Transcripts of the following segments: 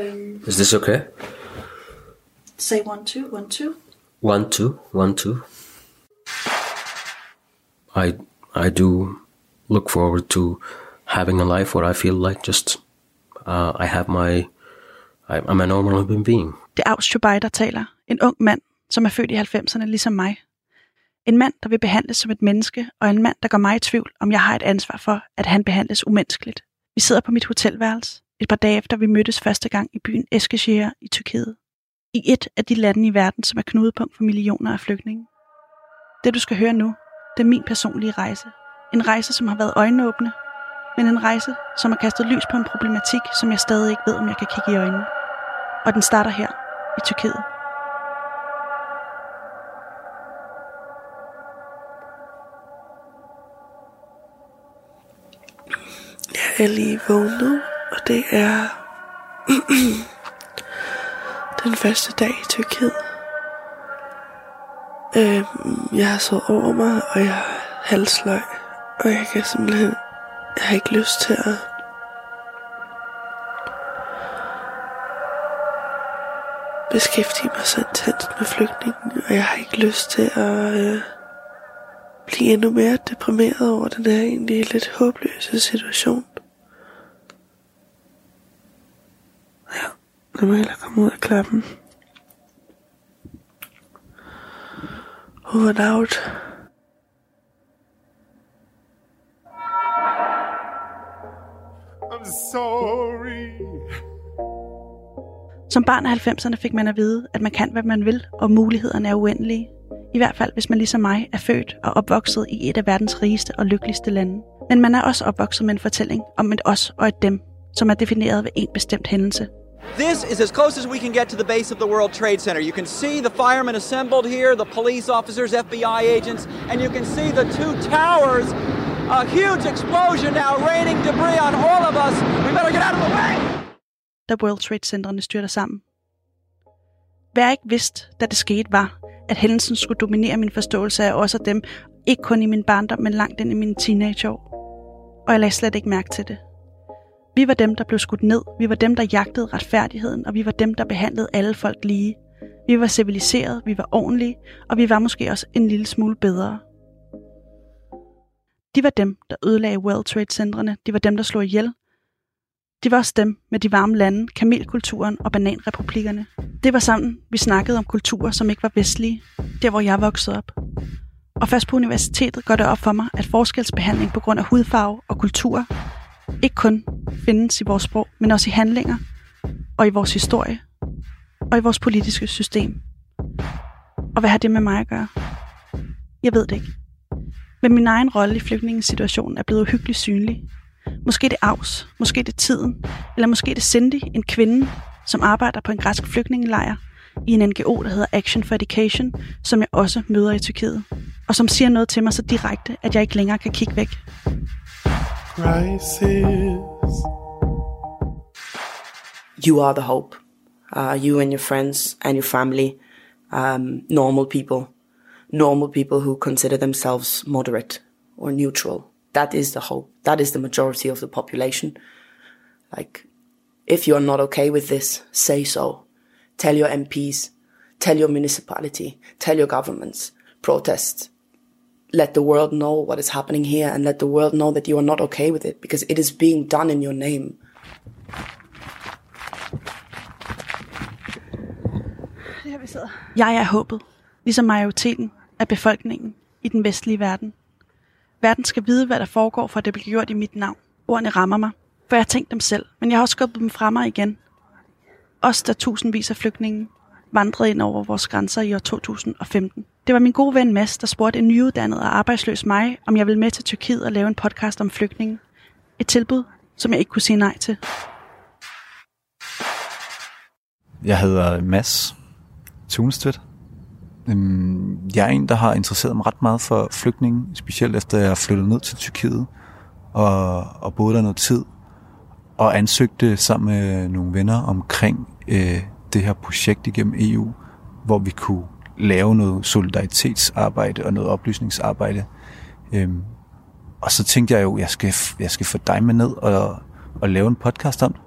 Um, Is this okay? say one, two, one, two. One, two, one, two. I I do look forward to having a life where I feel like just uh, I have my I, I'm a normal human being. Det er Aus Chubai, der taler. En ung mand, som er født i 90'erne ligesom mig. En mand, der vil behandles som et menneske, og en mand, der gør mig i tvivl, om jeg har et ansvar for, at han behandles umenneskeligt. Vi sidder på mit hotelværelse, et par dage efter vi mødtes første gang i byen Eskişehir i Tyrkiet. I et af de lande i verden, som er knudepunkt for millioner af flygtninge. Det du skal høre nu, det er min personlige rejse. En rejse, som har været øjenåbne, men en rejse, som har kastet lys på en problematik, som jeg stadig ikke ved, om jeg kan kigge i øjnene. Og den starter her, i Tyrkiet. Jeg er lige vågnet, og det er den første dag i Tyrkiet. Øh, jeg har sovet over mig, og jeg er halsløg, og jeg kan simpelthen, jeg har ikke lyst til at beskæftige mig så intenst med flygtningen, og jeg har ikke lyst til at øh, blive endnu mere deprimeret over den her egentlig lidt håbløse situation. Må jeg hellere komme ud af klappen. Over and out. I'm sorry. Som barn af 90'erne fik man at vide, at man kan, hvad man vil, og mulighederne er uendelige. I hvert fald, hvis man ligesom mig er født og opvokset i et af verdens rigeste og lykkeligste lande. Men man er også opvokset med en fortælling om et os og et dem, som er defineret ved en bestemt hændelse. This is as close as we can get to the base of the World Trade Center. You can see the firemen assembled here, the police officers, FBI agents, and you can see the two towers. A huge explosion now, raining debris on all of us. We better get out of the way! da World Trade Centerne styrter sammen. Hvad jeg ikke vidste, da det skete, var, at hændelsen skulle dominere min forståelse af os og dem, ikke kun i min barndom, men langt ind i mine teenageår. Og jeg lagde slet ikke mærke til det. Vi var dem, der blev skudt ned, vi var dem, der jagtede retfærdigheden, og vi var dem, der behandlede alle folk lige. Vi var civiliseret, vi var ordentlige, og vi var måske også en lille smule bedre. De var dem, der ødelagde World Trade Centrene, de var dem, der slog ihjel, det var også dem med de varme lande, kamelkulturen og bananrepublikkerne. Det var sammen, vi snakkede om kulturer, som ikke var vestlige, der hvor jeg voksede op. Og først på universitetet går det op for mig, at forskelsbehandling på grund af hudfarve og kultur ikke kun findes i vores sprog, men også i handlinger og i vores historie og i vores politiske system. Og hvad har det med mig at gøre? Jeg ved det ikke. Men min egen rolle i flygtningesituationen er blevet uhyggeligt synlig, Måske det afs, måske det Tiden, eller måske det Cindy, en kvinde, som arbejder på en græsk flygtningelejr i en NGO, der hedder Action for Education, som jeg også møder i Tyrkiet, og som siger noget til mig så direkte, at jeg ikke længere kan kigge væk. Crisis. you are the hope. Uh, you and your friends and your family, um, normal people, normal people who consider themselves moderate or neutral. That is the hope. That is the majority of the population. Like, if you are not okay with this, say so. Tell your MPs, tell your municipality, tell your governments, protest. Let the world know what is happening here and let the world know that you are not okay with it because it is being done in your name. Jeg er håbet, ligesom majoriteten af befolkningen i den vestlige verden. Verden skal vide, hvad der foregår, for at det bliver gjort i mit navn. Ordene rammer mig, for jeg har tænkt dem selv, men jeg har også skubbet dem fra mig igen. Os, der tusindvis af flygtninge vandrede ind over vores grænser i år 2015. Det var min gode ven Mads, der spurgte en nyuddannet og arbejdsløs mig, om jeg ville med til Tyrkiet og lave en podcast om flygtninge. Et tilbud, som jeg ikke kunne sige nej til. Jeg hedder Mads Tunestvedt. Øhm, jeg er en, der har interesseret mig ret meget for flygtninge, specielt efter jeg flyttede ned til Tyrkiet og, og boede der noget tid, og ansøgte sammen med nogle venner omkring øh, det her projekt igennem EU, hvor vi kunne lave noget solidaritetsarbejde og noget oplysningsarbejde. Øhm, og så tænkte jeg jo, jeg skal, jeg skal få dig med ned og, og lave en podcast om det.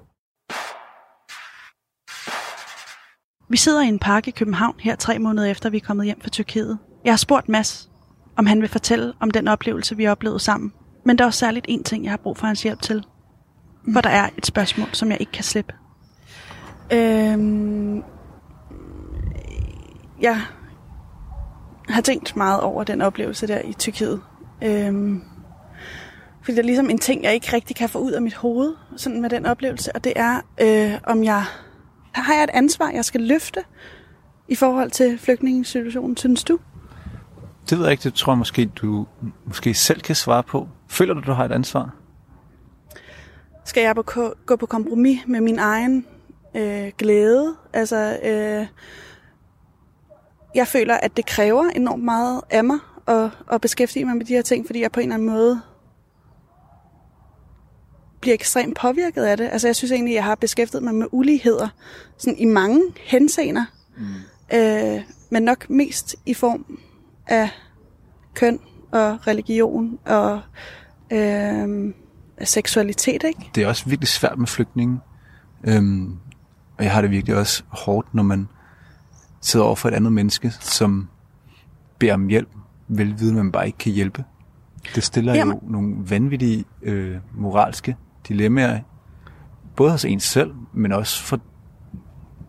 Vi sidder i en park i København her tre måneder efter, vi er kommet hjem fra Tyrkiet. Jeg har spurgt Mads, om han vil fortælle om den oplevelse, vi oplevede sammen. Men der er også særligt en ting, jeg har brug for hans hjælp til. For der er et spørgsmål, som jeg ikke kan slippe. Øhm, jeg har tænkt meget over den oplevelse der i Tyrkiet. Øhm, fordi der er ligesom en ting, jeg ikke rigtig kan få ud af mit hoved, sådan med den oplevelse, og det er, øh, om jeg har jeg et ansvar, jeg skal løfte i forhold til flygtningesituationen, synes du? Det ved jeg ikke, det tror jeg måske, du måske selv kan svare på. Føler du, du har et ansvar? Skal jeg på, gå på kompromis med min egen øh, glæde? Altså, øh, jeg føler, at det kræver enormt meget af mig at, at beskæftige mig med de her ting, fordi jeg på en eller anden måde bliver ekstremt påvirket af det. Altså, jeg synes egentlig, at jeg har beskæftiget mig med uligheder sådan i mange henseender, mm. øh, men nok mest i form af køn og religion og øh, seksualitet, ikke? Det er også virkelig svært med flygtninge. Øhm, og jeg har det virkelig også hårdt, når man sidder over for et andet menneske, som beder om hjælp, velvidende, man bare ikke kan hjælpe. Det stiller Jamen. jo nogle vanvittige øh, moralske dilemmaer, både hos en selv, men også for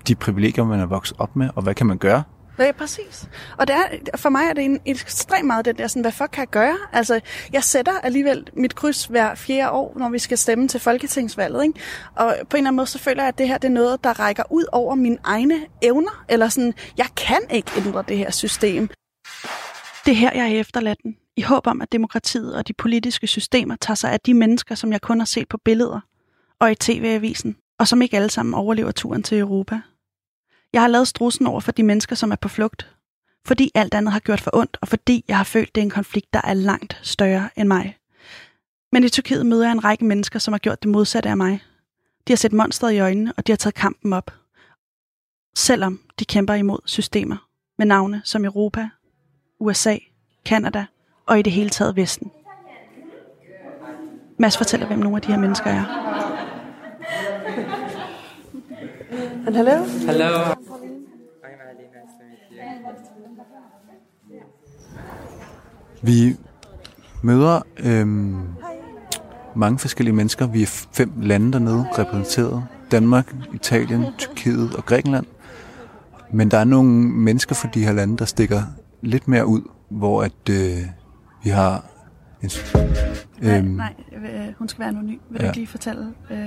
de privilegier, man er vokset op med, og hvad kan man gøre? Ja, præcis. Og det er, for mig er det en, ekstremt meget den der, sådan, hvad fuck kan jeg gøre? Altså, jeg sætter alligevel mit kryds hver fjerde år, når vi skal stemme til Folketingsvalget. Ikke? Og på en eller anden måde, så føler jeg, at det her det er noget, der rækker ud over mine egne evner. Eller sådan, jeg kan ikke ændre det her system. Det er her, jeg er efterladt den. I håb om, at demokratiet og de politiske systemer tager sig af de mennesker, som jeg kun har set på billeder og i tv-avisen, og som ikke alle sammen overlever turen til Europa. Jeg har lavet strussen over for de mennesker, som er på flugt. Fordi alt andet har gjort for ondt, og fordi jeg har følt, det er en konflikt, der er langt større end mig. Men i Tyrkiet møder jeg en række mennesker, som har gjort det modsatte af mig. De har set monstret i øjnene, og de har taget kampen op. Selvom de kæmper imod systemer med navne som Europa, USA, Kanada og i det hele taget Vesten. Mads fortæller, hvem nogle af de her mennesker er. And hello? Hello. Vi møder øhm, mange forskellige mennesker. Vi er fem lande dernede repræsenteret. Danmark, Italien, Tyrkiet og Grækenland. Men der er nogle mennesker fra de her lande, der stikker lidt mere ud, hvor at øh, vi har en, øhm, nej, nej, hun skal være anonym. Vil ja. du lige fortælle, øh,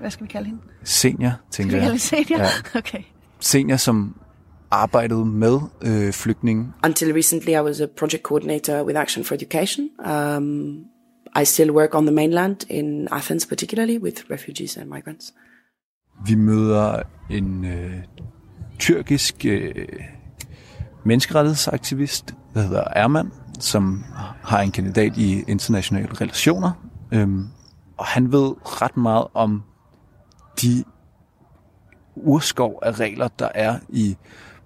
hvad skal vi kalde hende? Senior, tænker jeg. Skal vi kalde senior? Ja. Okay. Senior, som arbejdede med øh, flygtninge. Until recently I was a project coordinator with Action for Education. Um, I still work on the mainland in Athens particularly with refugees and migrants. Vi møder en øh, tyrkisk øh, menneskerettighedsaktivist, der hedder Erman, som har en kandidat i internationale relationer. Øhm, og han ved ret meget om de urskov af regler, der er i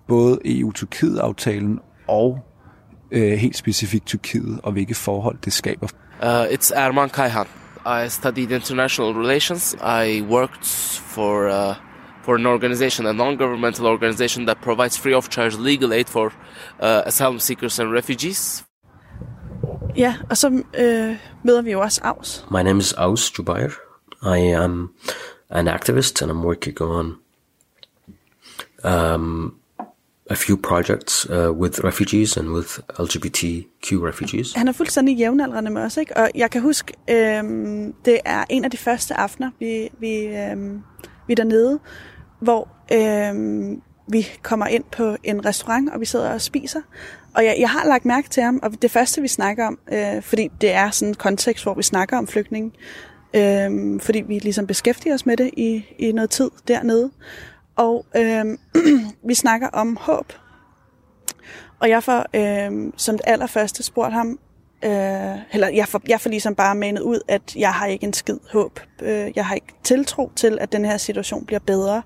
både EU-Tyrkiet-aftalen og øh, helt specifikt Tyrkiet, og hvilke forhold det skaber. Uh, it's Arman Kayhan. I studied international relations. I worked for uh, for an organization, a non-governmental organization that provides free of charge legal aid for uh, asylum seekers and refugees. Ja, og så øh, møder vi jo også Aus. My name is Aus Jubair. I am an activist and I'm working on um, a few projects uh, with refugees and with LGBTQ refugees. Han er fuldstændig jævnaldrende med os, ikke? Og jeg kan huske, øhm, det er en af de første aftener, vi, vi, øhm, vi er dernede, hvor øhm, vi kommer ind på en restaurant, og vi sidder og spiser. Og jeg, jeg har lagt mærke til ham, og det første, vi snakker om, øh, fordi det er sådan en kontekst, hvor vi snakker om flygtninge, øh, fordi vi ligesom beskæftiger os med det i, i noget tid dernede. Og øh, vi snakker om håb. Og jeg får øh, som det allerførste spurgt ham, øh, eller jeg får, jeg får ligesom bare manet ud, at jeg har ikke en skid håb. Øh, jeg har ikke tiltro til, at den her situation bliver bedre.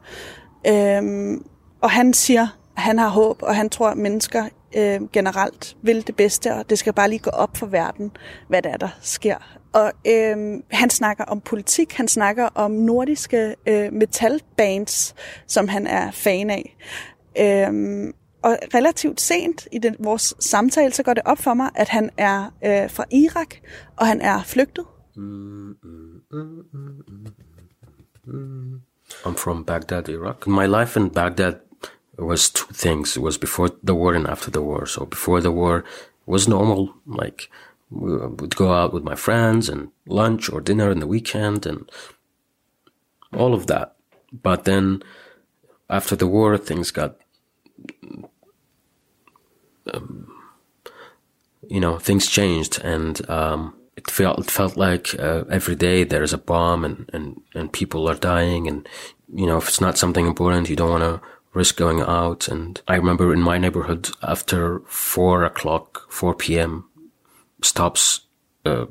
Øh, og han siger, at han har håb, og han tror, at mennesker øh, generelt vil det bedste, og det skal bare lige gå op for verden, hvad der er, der sker. Og øh, han snakker om politik, han snakker om nordiske øh, metalbands, som han er fan af. Øh, og relativt sent i den, vores samtale, så går det op for mig, at han er øh, fra Irak, og han er flygtet. I'm from Baghdad, Iraq. My life in Baghdad was two things. It was before the war and after the war. So before the war was normal, like we would go out with my friends and lunch or dinner in the weekend and all of that. But then after the war, things got, um, you know, things changed and, um, it felt it felt like uh, every day there's a bomb and, and, and people are dying and you know if it's not something important you don't want to risk going out and I remember in my neighborhood after four o'clock four p.m. stops uh,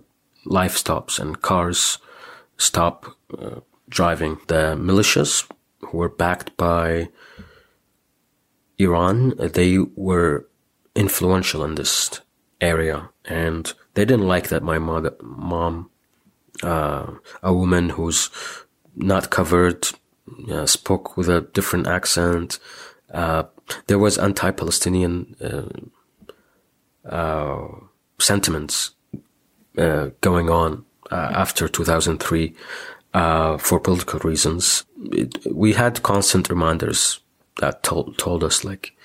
life stops and cars stop uh, driving the militias who were backed by Iran they were influential in this area and they didn't like that my mother, mom, uh, a woman who's not covered, uh, spoke with a different accent. Uh, there was anti-Palestinian uh, sentiments uh, going on after 2003 for political reasons. It, we had constant reminders that told told us like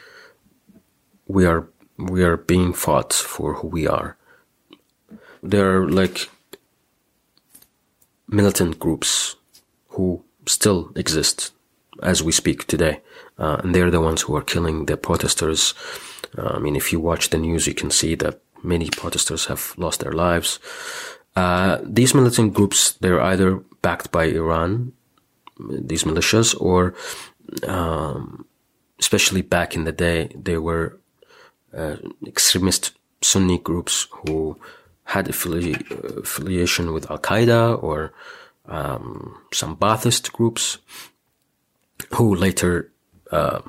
we are we are being fought for who we are there are like militant groups who still exist as we speak today. Uh, and they're the ones who are killing the protesters. Uh, I mean, if you watch the news, you can see that many protesters have lost their lives. Uh, these militant groups, they're either backed by Iran, these militias, or um, especially back in the day, they were uh, extremist Sunni groups who had affili- affiliation with Al Qaeda or um, some Baathist groups who later uh,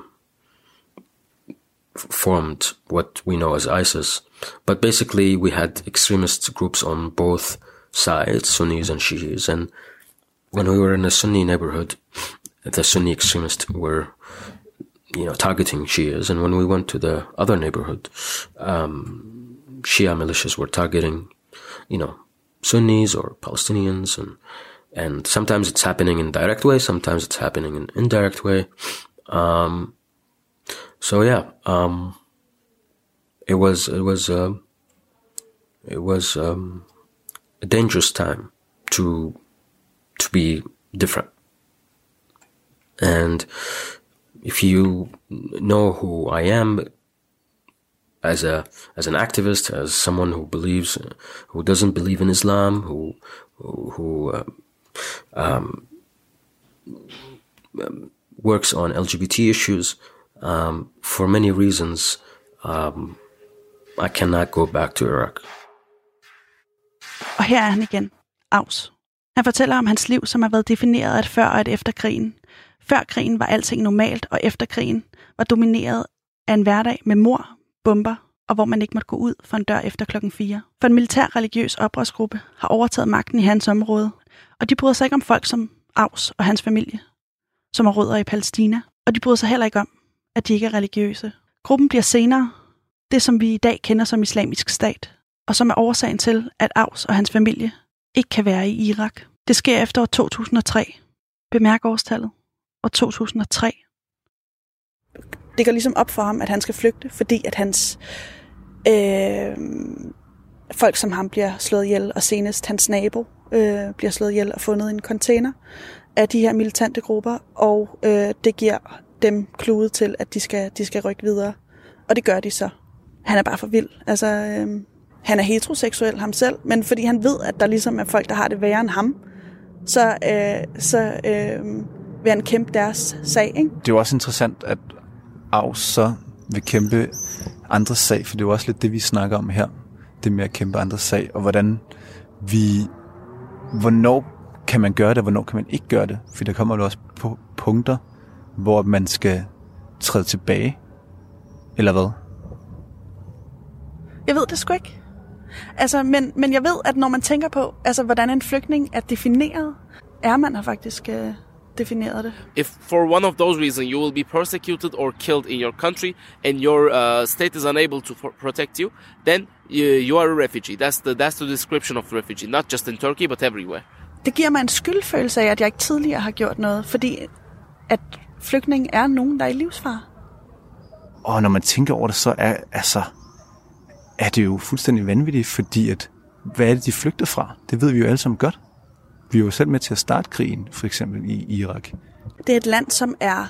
formed what we know as ISIS. But basically, we had extremist groups on both sides, Sunnis and Shiis. And when we were in a Sunni neighborhood, the Sunni extremists were, you know, targeting Shias. And when we went to the other neighborhood, um, Shia militias were targeting, you know, Sunnis or Palestinians, and and sometimes it's happening in direct way, sometimes it's happening in indirect way. Um, so yeah, um, it was it was uh, it was um, a dangerous time to to be different, and if you know who I am as a as an activist, as someone who believes, who doesn't believe in Islam, who who, who uh, um, works on LGBT issues, um, for many reasons, um, I cannot go back to Iraq. Og her er han igen, Aus. Han fortæller om hans liv, som har været defineret af et før og et efter krigen. Før krigen var alting normalt, og efter krigen var domineret af en hverdag med mor, bomber, og hvor man ikke måtte gå ud for en dør efter klokken 4. For en militær religiøs oprørsgruppe har overtaget magten i hans område, og de bryder sig ikke om folk som Aus og hans familie, som har rødder i Palæstina, og de bryder sig heller ikke om, at de ikke er religiøse. Gruppen bliver senere det, som vi i dag kender som islamisk stat, og som er årsagen til, at Aus og hans familie ikke kan være i Irak. Det sker efter år 2003. Bemærk årstallet. År 2003. Det går ligesom op for ham, at han skal flygte, fordi at hans øh, folk som ham bliver slået ihjel, og senest hans nabo øh, bliver slået ihjel og fundet i en container af de her militante grupper, og øh, det giver dem klude til, at de skal, de skal rykke videre. Og det gør de så. Han er bare for vild. Altså, øh, han er heteroseksuel ham selv, men fordi han ved, at der ligesom er folk, der har det værre end ham, så, øh, så øh, vil han kæmpe deres sag. Ikke? Det er jo også interessant, at Aarhus så vil kæmpe andres sag, for det er jo også lidt det, vi snakker om her. Det med at kæmpe andres sag, og hvordan vi... Hvornår kan man gøre det, og hvornår kan man ikke gøre det? For der kommer jo også på punkter, hvor man skal træde tilbage. Eller hvad? Jeg ved det sgu ikke. Altså, men, men jeg ved, at når man tænker på, altså, hvordan en flygtning er defineret, er man her faktisk øh, definerede det. If for one of those reasons you will be persecuted or killed in your country and your uh, state is unable to protect you, then you, you are a refugee. That's the that's the description of refugee, not just in Turkey but everywhere. Det giver mig en skyldfølelse af, at jeg ikke tidligere har gjort noget, fordi at flygtninge er nogen, der er i livsfare. Og når man tænker over det, så er, altså, er det jo fuldstændig vanvittigt, fordi at, hvad er det, de flygter fra? Det ved vi jo alle sammen godt. Vi er jo selv med til at starte krigen, for eksempel i Irak. Det er et land, som er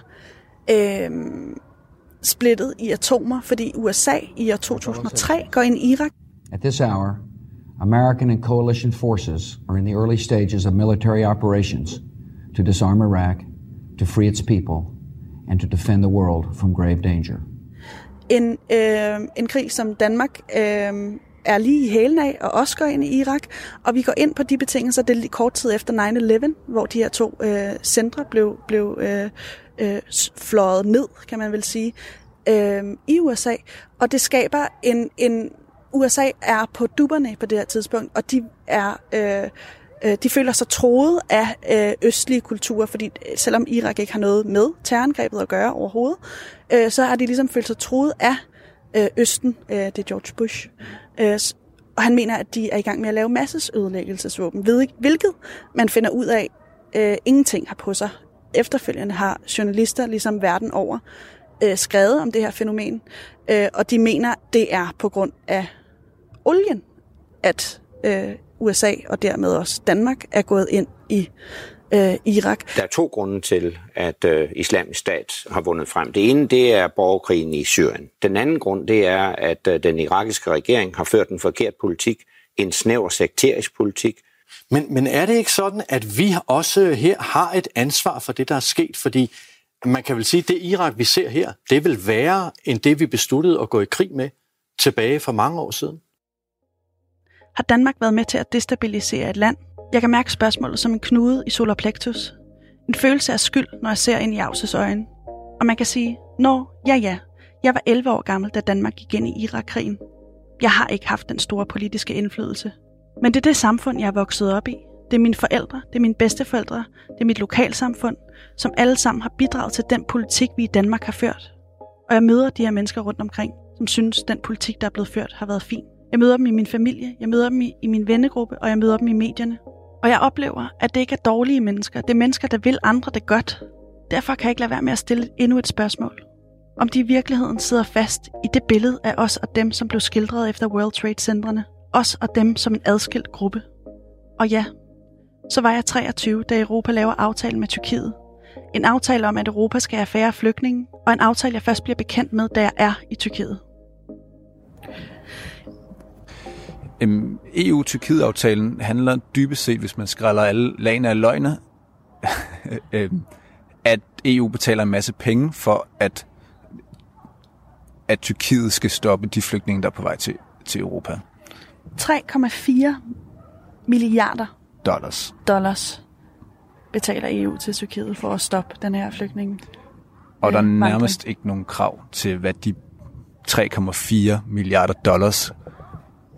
øh, splittet i atomer, fordi USA i år 2003 går ind i Irak. At this hour, American and coalition forces are in the early stages of military operations to disarm Iraq, to free its people, and to defend the world from grave danger. En, øh, en krig, som Danmark øh, er lige i hælen af, og også går ind i Irak. Og vi går ind på de betingelser, det er lige kort tid efter 9-11, hvor de her to øh, centre blev, blev øh, øh, fløjet ned, kan man vel sige, øh, i USA. Og det skaber en, en... USA er på dupperne på det her tidspunkt, og de er... Øh, øh de føler sig troet af øh, østlige kulturer, fordi øh, selvom Irak ikke har noget med terrorangrebet at gøre overhovedet, øh, så har de ligesom følt sig troet af øh, Østen. Øh, det er George Bush. Øh, og han mener, at de er i gang med at lave massesødelæggelsesvåben, ved ikke hvilket man finder ud af, øh, ingenting har på sig. Efterfølgende har journalister ligesom verden over øh, skrevet om det her fænomen, øh, og de mener, det er på grund af olien, at øh, USA og dermed også Danmark er gået ind i øh, Irak. Der er to grunde til, at øh, islamisk stat har vundet frem. Det ene, det er borgerkrigen i Syrien. Den anden grund, det er, at øh, den irakiske regering har ført en forkert politik, en snæver sekterisk politik. Men, men er det ikke sådan, at vi også her har et ansvar for det, der er sket? Fordi man kan vel sige, at det Irak, vi ser her, det vil være end det, vi besluttede at gå i krig med tilbage for mange år siden. Har Danmark været med til at destabilisere et land? Jeg kan mærke spørgsmålet som en knude i solar plexus. En følelse af skyld, når jeg ser ind i Auses øjne. Og man kan sige, nå, ja ja, jeg var 11 år gammel, da Danmark gik ind i Irak-krigen. Jeg har ikke haft den store politiske indflydelse. Men det er det samfund, jeg er vokset op i. Det er mine forældre, det er mine bedsteforældre, det er mit lokalsamfund, som alle sammen har bidraget til den politik, vi i Danmark har ført. Og jeg møder de her mennesker rundt omkring, som synes, den politik, der er blevet ført, har været fin. Jeg møder dem i min familie, jeg møder dem i, i min vennegruppe, og jeg møder dem i medierne. Og jeg oplever, at det ikke er dårlige mennesker. Det er mennesker, der vil andre det godt. Derfor kan jeg ikke lade være med at stille endnu et spørgsmål. Om de i virkeligheden sidder fast i det billede af os og dem, som blev skildret efter World Trade Centrene. Os og dem som en adskilt gruppe. Og ja, så var jeg 23, da Europa laver aftalen med Tyrkiet. En aftale om, at Europa skal have færre flygtninge, og en aftale, jeg først bliver bekendt med, da jeg er i Tyrkiet. EU-Tyrkiet-aftalen handler dybest set, hvis man skræller alle lagene af løgne, øhm, at EU betaler en masse penge for, at, at Tyrkiet skal stoppe de flygtninge, der er på vej til, til Europa. 3,4 milliarder Dollars. dollars betaler EU til Tyrkiet for at stoppe den her flygtning. Og der er øh, vandring. nærmest ikke nogen krav til, hvad de 3,4 milliarder dollars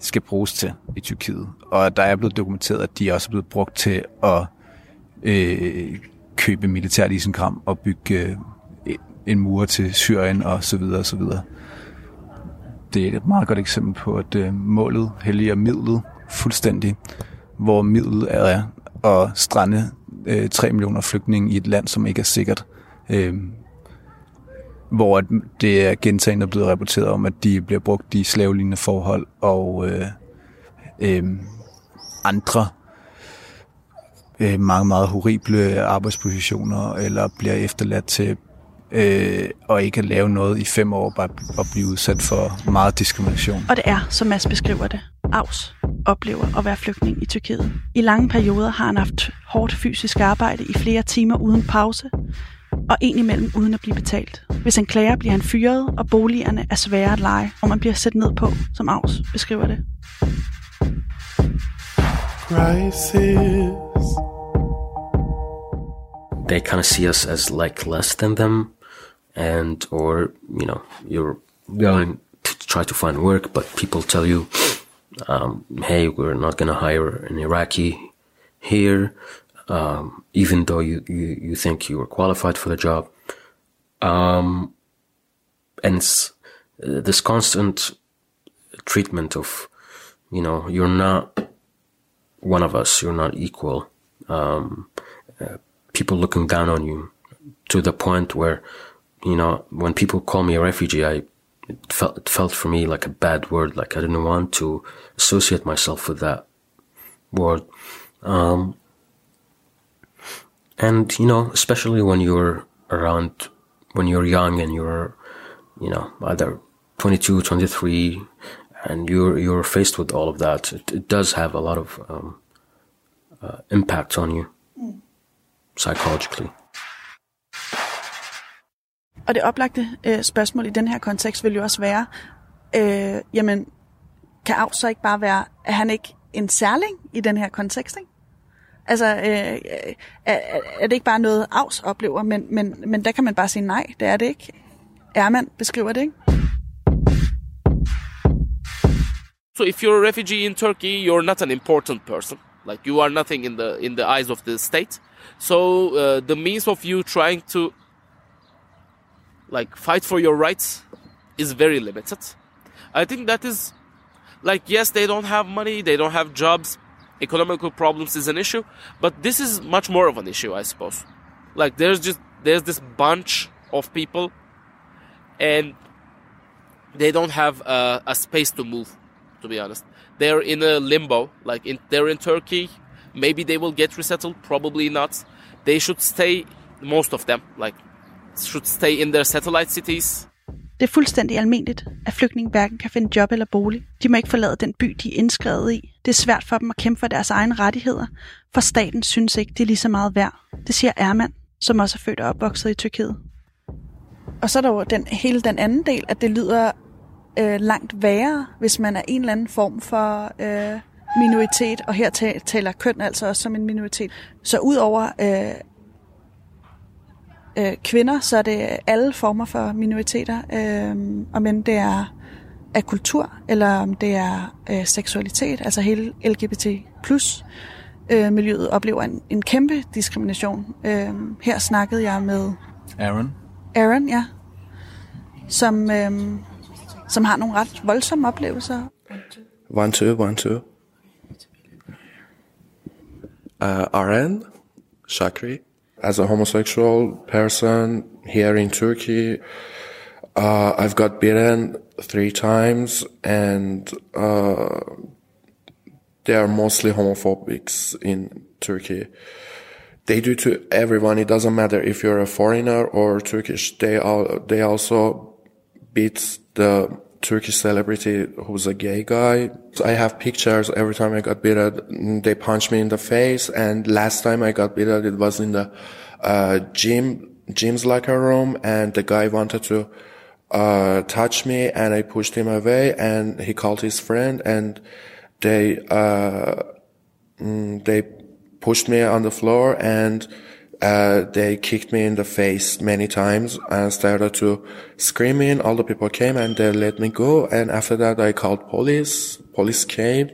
skal bruges til i Tyrkiet. Og der er blevet dokumenteret, at de også er blevet brugt til at øh, købe militært isenkram og bygge øh, en mur til Syrien og så videre og så videre. Det er et meget godt eksempel på, at øh, målet helliger midlet fuldstændig, hvor midlet er at strande øh, 3 millioner flygtninge i et land, som ikke er sikkert. Øh, hvor det er gentagende blevet rapporteret om, at de bliver brugt i slavelignende forhold og øh, øh, andre øh, meget, meget horrible arbejdspositioner, eller bliver efterladt til øh, og ikke at lave noget i fem år, bare at blive udsat for meget diskrimination. Og det er, som Mads beskriver det, Aus oplever at være flygtning i Tyrkiet. I lange perioder har han haft hårdt fysisk arbejde i flere timer uden pause, og indimellem uden at blive betalt. Hvis han klager, bliver han fyret, og boligerne er svære at lege, og man bliver sat ned på, som Aus beskriver det. Crisis. they kind of see us as like less than them and or you know you're going to try to find work but people tell you um, hey we're not going to hire an iraqi here um, even though you, you, you think you are qualified for the job. Um, and this constant treatment of, you know, you're not one of us, you're not equal. Um, uh, people looking down on you to the point where, you know, when people call me a refugee, I it felt it felt for me like a bad word. Like I didn't want to associate myself with that word. Um, and you know, especially when you're around, when you're young and you're, you know, either 22, 23, and you're you're faced with all of that, it, it does have a lot of um, uh, impact on you psychologically. Og det oplagte øh, spørgsmål i den her kontekst vil jo også være, øh, jamen, kan Av så ikke bare være, er han ikke en særling i den her kontekst, ikke? Altså, øh, er, er det ikke bare noget, Avs oplever, men, men, men der kan man bare sige nej, det er det ikke. Beskriver det, ikke? So if you're a refugee in Turkey, you're not an important person. Like you are nothing in the in the eyes of the state. So uh, the means of you trying to like fight for your rights is very limited. I think that is like yes, they don't have money, they don't have jobs, economical problems is an issue, but this is much more of an issue, I suppose. Like there's just there's this bunch of people, and they don't have a, a space to move. To be honest, they're in a limbo. Like in, they're in Turkey, maybe they will get resettled, probably not. They should stay. Most of them, like, should stay in their satellite cities. Det er fuldstændig almindeligt, at flygtninge hverken kan finde job eller bolig. De må ikke forlade den by, de er indskrevet i. Det er svært for dem at kæmpe for deres egne rettigheder, for staten synes ikke, det er lige så meget værd. Det siger Erman, som også er født og opvokset i Tyrkiet. Og så er der jo den, hele den anden del, at det lyder øh, langt værre, hvis man er en eller anden form for øh, minoritet, og her taler køn altså også som en minoritet. Så udover øh, øh, kvinder, så er det alle former for minoriteter, øh, og men det er af kultur, eller om det er øh, seksualitet, altså hele LGBT plus øh, miljøet oplever en, en kæmpe diskrimination. Øh, her snakkede jeg med Aaron. Aaron, ja, som, øh, som har nogle ret voldsomme oplevelser. One, two, one, two. Uh, Aaron Shakri. As a homosexual person here in Turkey, uh, I've got beaten three times and uh, they are mostly homophobics in Turkey. They do to everyone. It doesn't matter if you're a foreigner or Turkish. They all, they also beat the Turkish celebrity who's a gay guy. I have pictures every time I got beaten. They punch me in the face. And last time I got beaten, it was in the uh, gym, gym's locker room. And the guy wanted to uh, touch me and I pushed him away and he called his friend and they, uh, mm, they pushed me on the floor and uh, they kicked me in the face many times and started to screaming. All the people came and they let me go. And after that, I called police. Police came.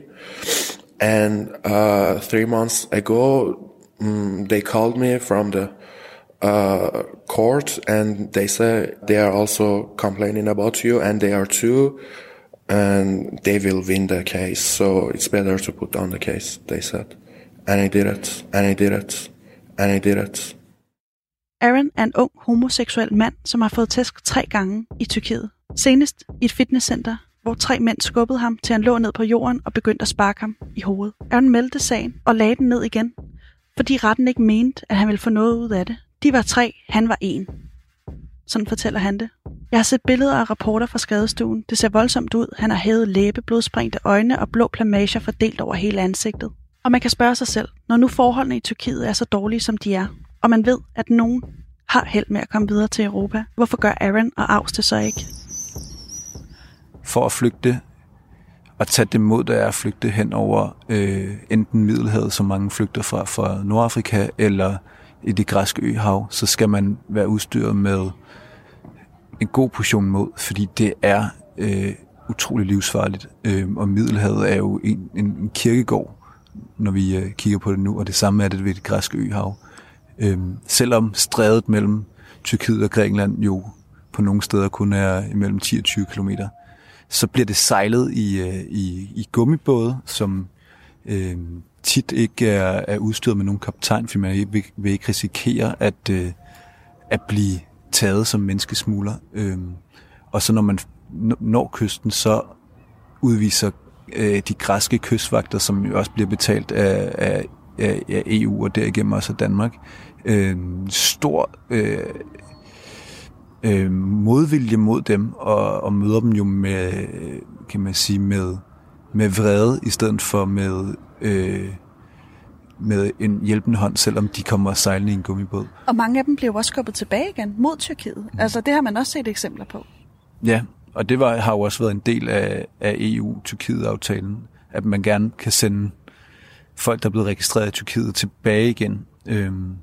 And, uh, three months ago, um, they called me from the, uh, court and they said they are also complaining about you and they are too. And they will win the case. So it's better to put down the case, they said. And I did it. And I did it. And I did it. Aaron er en ung homoseksuel mand, som har fået tæsk tre gange i Tyrkiet. Senest i et fitnesscenter, hvor tre mænd skubbede ham til han lå ned på jorden og begyndte at sparke ham i hovedet. Aaron meldte sagen og lagde den ned igen, fordi retten ikke mente, at han ville få noget ud af det. De var tre, han var en. Sådan fortæller han det. Jeg har set billeder og rapporter fra skadestuen. Det ser voldsomt ud. Han har hævet læbe, blodsprængte øjne og blå plamager fordelt over hele ansigtet. Og man kan spørge sig selv, når nu forholdene i Tyrkiet er så dårlige, som de er, og man ved, at nogen har held med at komme videre til Europa, hvorfor gør Aaron og Aus det så ikke? For at flygte og tage det mod, der er at flygte hen over øh, enten Middelhavet, som mange flygter fra, fra Nordafrika, eller i det græske øhav, så skal man være udstyret med en god portion mod, fordi det er øh, utrolig livsfarligt. Øh, og Middelhavet er jo en, en, en kirkegård når vi øh, kigger på det nu, og det samme er det ved det græske øhav. Øhm, selvom strædet mellem Tyrkiet og Grækenland jo på nogle steder kun er imellem 10 og 20 km, så bliver det sejlet i, øh, i, i gummibåde, som øh, tit ikke er, er udstyret med nogen kaptajn, for man vil, vil ikke risikere at, øh, at blive taget som menneskesmugler. Øh, og så når man når kysten, så udviser øh, de græske kystvagter, som jo også bliver betalt af, af, af EU og derigennem også af Danmark, øh, stor øh, øh, modvilje mod dem og, og møder dem jo med, kan man sige, med, med vrede i stedet for med, øh, med en hjælpende hånd, selvom de kommer sejlende i en gummibåd. Og mange af dem bliver også skubbet tilbage igen mod Tyrkiet. Mm. Altså det har man også set eksempler på. Ja, og det var, har jo også været en del af, af EU-Tyrkiet-aftalen, at man gerne kan sende folk, der er blevet registreret i Tyrkiet, tilbage igen. Øhm.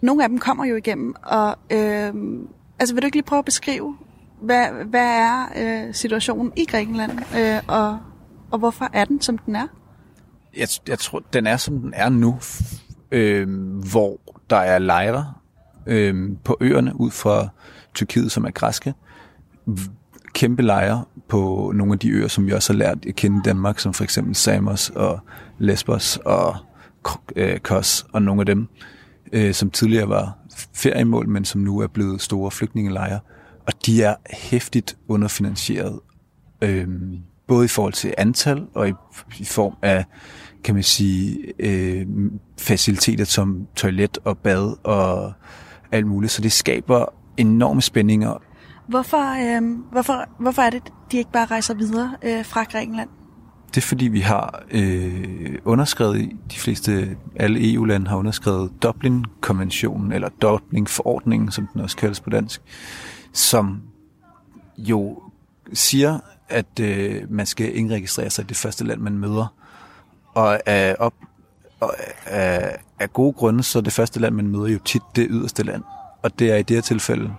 Nogle af dem kommer jo igennem, og øhm, altså vil du ikke lige prøve at beskrive, hvad, hvad er øh, situationen i Grækenland, øh, og, og hvorfor er den, som den er? Jeg, jeg tror, den er, som den er nu, øh, hvor der er lejre øh, på øerne ud fra Tyrkiet, som er græske, kæmpe lejre på nogle af de øer, som vi også har lært at kende i Danmark, som for eksempel Samos og Lesbos og øh, Kos og nogle af dem, øh, som tidligere var feriemål, men som nu er blevet store flygtningelejre. Og de er hæftigt underfinansieret, øh, både i forhold til antal og i, i form af, kan man sige, øh, faciliteter som toilet og bad og alt muligt. Så det skaber enorme spændinger Hvorfor, øh, hvorfor, hvorfor er det, de ikke bare rejser videre øh, fra Grækenland? Det er fordi, vi har øh, underskrevet, de fleste, alle EU-lande har underskrevet Dublin-konventionen, eller Dublin-forordningen, som den også kaldes på dansk, som jo siger, at øh, man skal indregistrere sig i det første land, man møder. Og af, op, og af, af gode grunde, så er det første land, man møder jo tit det yderste land. Og det er i det her tilfælde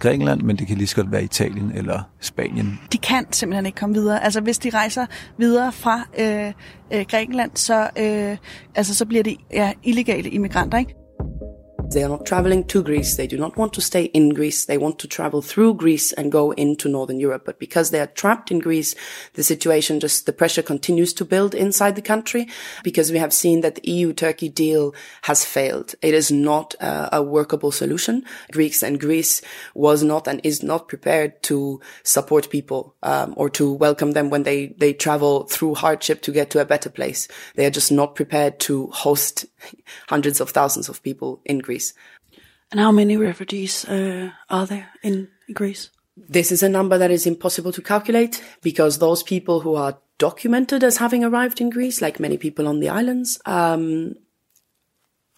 Grækenland, men det kan lige så godt være Italien eller Spanien. De kan simpelthen ikke komme videre. Altså hvis de rejser videre fra øh, øh, Grækenland, så, øh, altså, så bliver de ja, illegale immigranter, ikke? They are not traveling to Greece. They do not want to stay in Greece. They want to travel through Greece and go into Northern Europe. But because they are trapped in Greece, the situation just, the pressure continues to build inside the country because we have seen that the EU-Turkey deal has failed. It is not uh, a workable solution. Greeks and Greece was not and is not prepared to support people um, or to welcome them when they, they travel through hardship to get to a better place. They are just not prepared to host hundreds of thousands of people in Greece. And how many refugees uh, are there in Greece? This is a number that is impossible to calculate because those people who are documented as having arrived in Greece, like many people on the islands, um,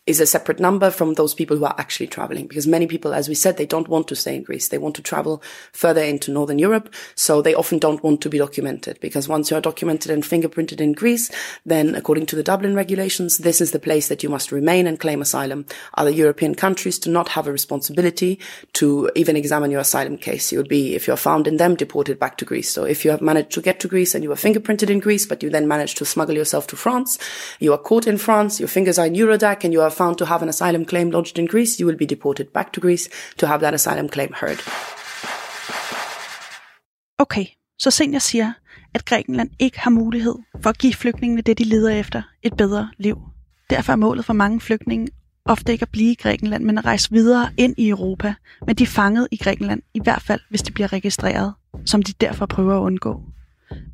is a separate number from those people who are actually traveling. Because many people, as we said, they don't want to stay in Greece. They want to travel further into Northern Europe. So they often don't want to be documented because once you are documented and fingerprinted in Greece, then according to the Dublin regulations, this is the place that you must remain and claim asylum. Other European countries do not have a responsibility to even examine your asylum case. You would be, if you're found in them, deported back to Greece. So if you have managed to get to Greece and you were fingerprinted in Greece, but you then managed to smuggle yourself to France, you are caught in France, your fingers are in Eurodac and you are found to have an asylum claim lodged in Greece, you will be deported back to Greece to have that asylum claim heard. Okay, så senior siger, at Grækenland ikke har mulighed for at give flygtningene det, de leder efter, et bedre liv. Derfor er målet for mange flygtninge ofte ikke at blive i Grækenland, men at rejse videre ind i Europa. Men de er fanget i Grækenland, i hvert fald hvis de bliver registreret, som de derfor prøver at undgå.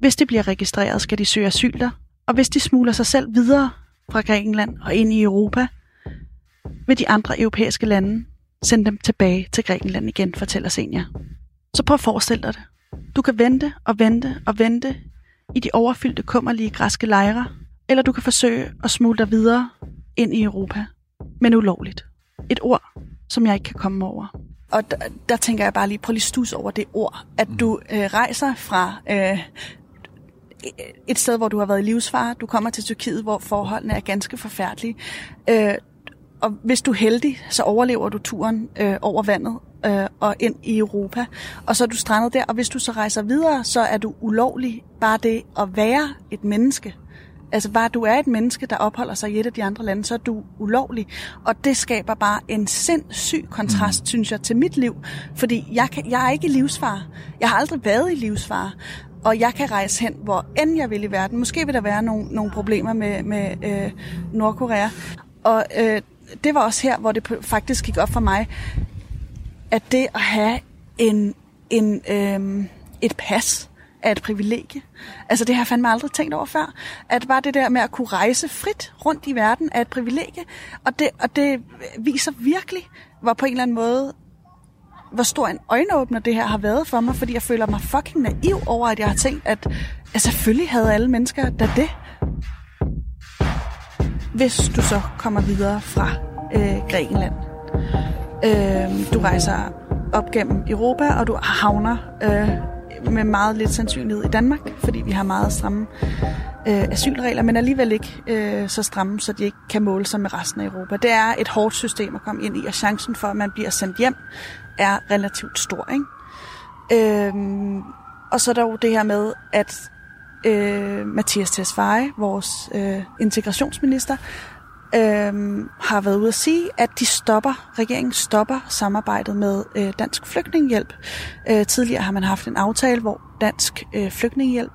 Hvis de bliver registreret, skal de søge asyl der, og hvis de smugler sig selv videre fra Grækenland og ind i Europa, vil de andre europæiske lande sende dem tilbage til Grækenland igen, fortæller Senior. Så prøv at forestille dig det. Du kan vente og vente og vente i de overfyldte kummerlige græske lejre, eller du kan forsøge at smugle dig videre ind i Europa, men ulovligt. Et ord, som jeg ikke kan komme over. Og der, der tænker jeg bare lige, prøv lige stus over det ord, at du øh, rejser fra øh, et sted, hvor du har været i livsfare, du kommer til Tyrkiet, hvor forholdene er ganske forfærdelige. Øh, og hvis du er heldig, så overlever du turen øh, over vandet øh, og ind i Europa. Og så er du strandet der, og hvis du så rejser videre, så er du ulovlig. Bare det at være et menneske Altså bare, du er et menneske, der opholder sig i et af de andre lande, så er du ulovlig. Og det skaber bare en sindssyg kontrast, mm. synes jeg, til mit liv. Fordi jeg, kan, jeg er ikke i livsfare. Jeg har aldrig været i livsfare. Og jeg kan rejse hen, hvor end jeg vil i verden. Måske vil der være nogle, nogle problemer med, med øh, Nordkorea. Og øh, det var også her, hvor det faktisk gik op for mig, at det at have en, en, øh, et pas er et privilegie. Altså det har jeg fandme aldrig tænkt over før. At bare det der med at kunne rejse frit rundt i verden er et privilegie. Og det, og det viser virkelig, hvor på en eller anden måde hvor stor en øjenåbner det her har været for mig, fordi jeg føler mig fucking naiv over, at jeg har tænkt, at, at selvfølgelig havde alle mennesker da det. Hvis du så kommer videre fra øh, Grækenland, øh, du rejser op gennem Europa, og du havner øh, med meget lidt sandsynlighed i Danmark, fordi vi har meget stramme øh, asylregler, men alligevel ikke øh, så stramme, så de ikke kan måle sig med resten af Europa. Det er et hårdt system at komme ind i, og chancen for, at man bliver sendt hjem, er relativt stor. Ikke? Øh, og så er der jo det her med, at øh, Mathias Tesfaye, vores øh, integrationsminister, øh, har været ude at sige, at de stopper, regeringen stopper samarbejdet med øh, Dansk Flygtningehjælp. Øh, tidligere har man haft en aftale, hvor Dansk øh, Flygtningehjælp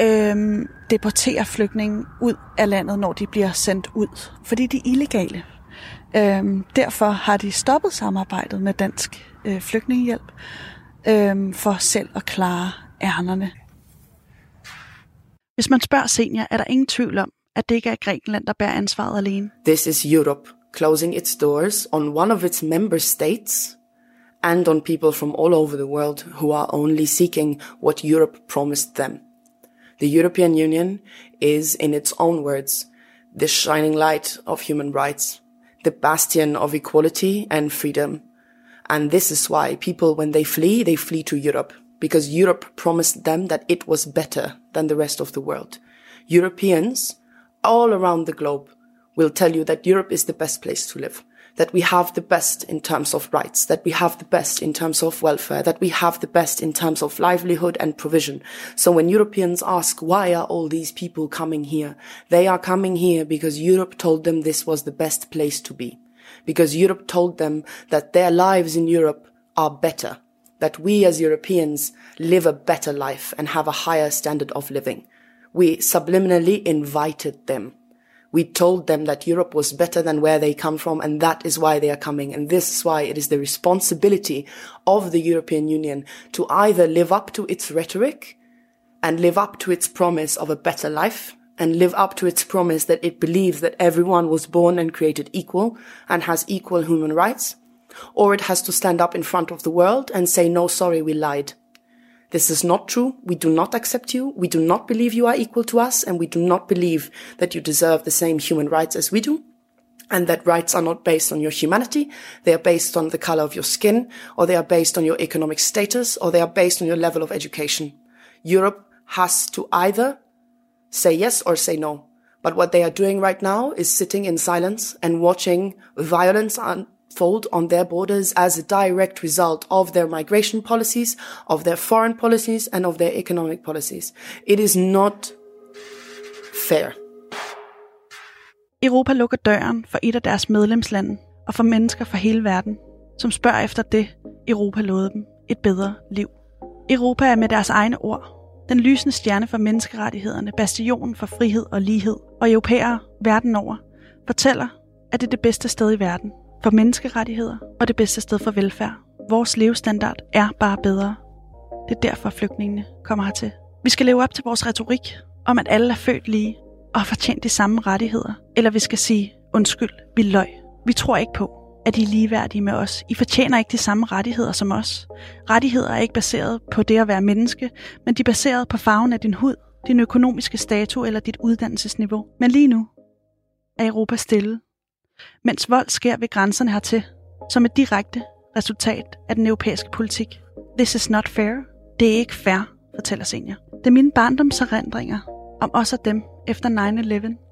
øh, deporterer flygtninge ud af landet, når de bliver sendt ud, fordi de er illegale. Øh, derfor har de stoppet samarbejdet med Dansk øh, Flygtningehjælp øh, for selv at klare ærnerne. Hvis man spørger senior, er der ingen tvivl om, at det ikke er Grækenland, der bærer ansvaret alene. This is Europe closing its doors on one of its member states and on people from all over the world who are only seeking what Europe promised them. The European Union is, in its own words, the shining light of human rights, the bastion of equality and freedom. And this is why people, when they flee, they flee to Europe, because Europe promised them that it was better than the rest of the world. Europeans all around the globe will tell you that Europe is the best place to live, that we have the best in terms of rights, that we have the best in terms of welfare, that we have the best in terms of livelihood and provision. So when Europeans ask, why are all these people coming here? They are coming here because Europe told them this was the best place to be. Because Europe told them that their lives in Europe are better, that we as Europeans live a better life and have a higher standard of living. We subliminally invited them. We told them that Europe was better than where they come from, and that is why they are coming. And this is why it is the responsibility of the European Union to either live up to its rhetoric and live up to its promise of a better life and live up to its promise that it believes that everyone was born and created equal and has equal human rights, or it has to stand up in front of the world and say, no, sorry, we lied. This is not true. We do not accept you. We do not believe you are equal to us, and we do not believe that you deserve the same human rights as we do. And that rights are not based on your humanity. They are based on the color of your skin, or they are based on your economic status, or they are based on your level of education. Europe has to either say yes or say no. But what they are doing right now is sitting in silence and watching violence fold on their borders as a direct result of their migration policies, of their foreign policies, and of their economic policies. It is not fair. Europa lukker døren for et af deres medlemslande og for mennesker fra hele verden, som spørger efter det, Europa lovede dem, et bedre liv. Europa er med deres egne ord den lysende stjerne for menneskerettighederne, bastionen for frihed og lighed, og europæere verden over, fortæller, at det er det bedste sted i verden for menneskerettigheder og det bedste sted for velfærd. Vores levestandard er bare bedre. Det er derfor flygtningene kommer hertil. Vi skal leve op til vores retorik om, at alle er født lige og har fortjent de samme rettigheder. Eller vi skal sige, undskyld, vi løg. Vi tror ikke på, at I er ligeværdige med os. I fortjener ikke de samme rettigheder som os. Rettigheder er ikke baseret på det at være menneske, men de er baseret på farven af din hud, din økonomiske status eller dit uddannelsesniveau. Men lige nu er Europa stille, mens vold sker ved grænserne hertil, som et direkte resultat af den europæiske politik. This is not fair. Det er ikke fair, fortæller senior. Det er mine barndomserindringer om os og dem efter 9-11.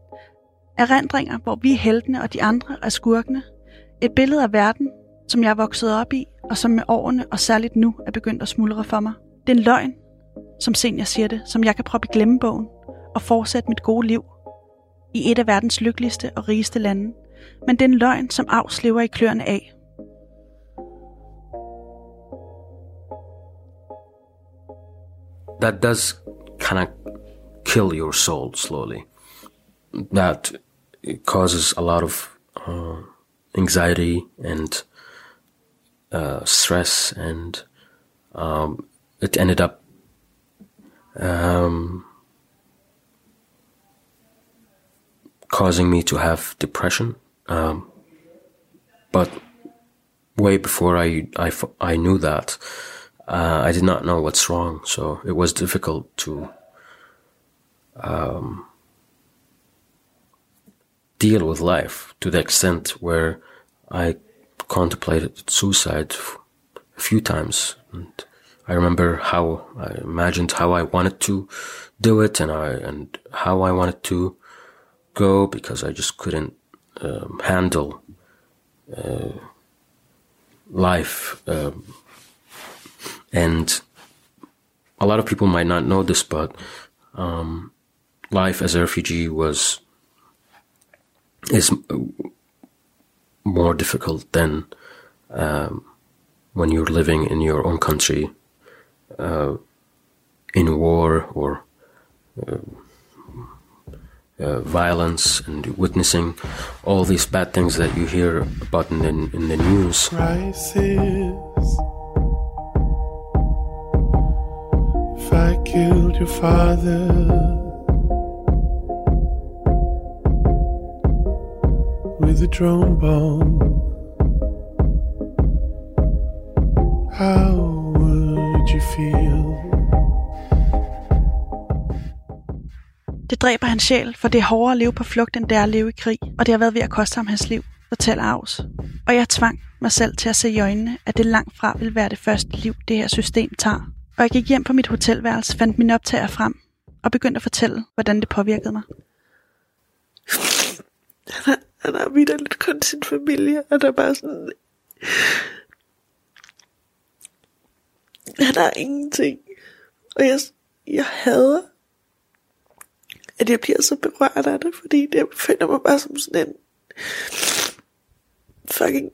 Erindringer, hvor vi er heltene og de andre er skurkene, et billede af verden, som jeg er vokset op i, og som med årene og særligt nu er begyndt at smuldre for mig. Det er en løgn, som senior siger det, som jeg kan proppe i glemmebogen og fortsætte mit gode liv i et af verdens lykkeligste og rigeste lande. Men det er løgn, som Avs lever i kløerne af. that does kind of kill your soul slowly. That causes a lot of uh, anxiety and uh, stress, and um, it ended up um, causing me to have depression. Um, but way before I, I, I knew that, uh, I did not know what's wrong, so it was difficult to um, deal with life to the extent where I contemplated suicide a few times. And I remember how I imagined how I wanted to do it, and I and how I wanted to go because I just couldn't um, handle uh, life. Um, and a lot of people might not know this, but um, life as a refugee was is more difficult than um, when you're living in your own country uh, in war or uh, uh, violence and witnessing all these bad things that you hear about in the, in the news. Crisis. If I killed your father, with a drone bomb, how Det dræber hans sjæl, for det er hårdere at leve på flugt, end det er at leve i krig, og det har været ved at koste ham hans liv, fortæller Aus. Og jeg tvang mig selv til at se i øjnene, at det langt fra vil være det første liv, det her system tager. Og jeg gik hjem på mit hotelværelse, fandt min optager frem og begyndte at fortælle, hvordan det påvirkede mig. Han har, han har vidderligt kun sin familie, og der er bare sådan... Han har ingenting. Og jeg, jeg hader, at jeg bliver så berørt af det, fordi det, jeg føler mig bare som sådan en fucking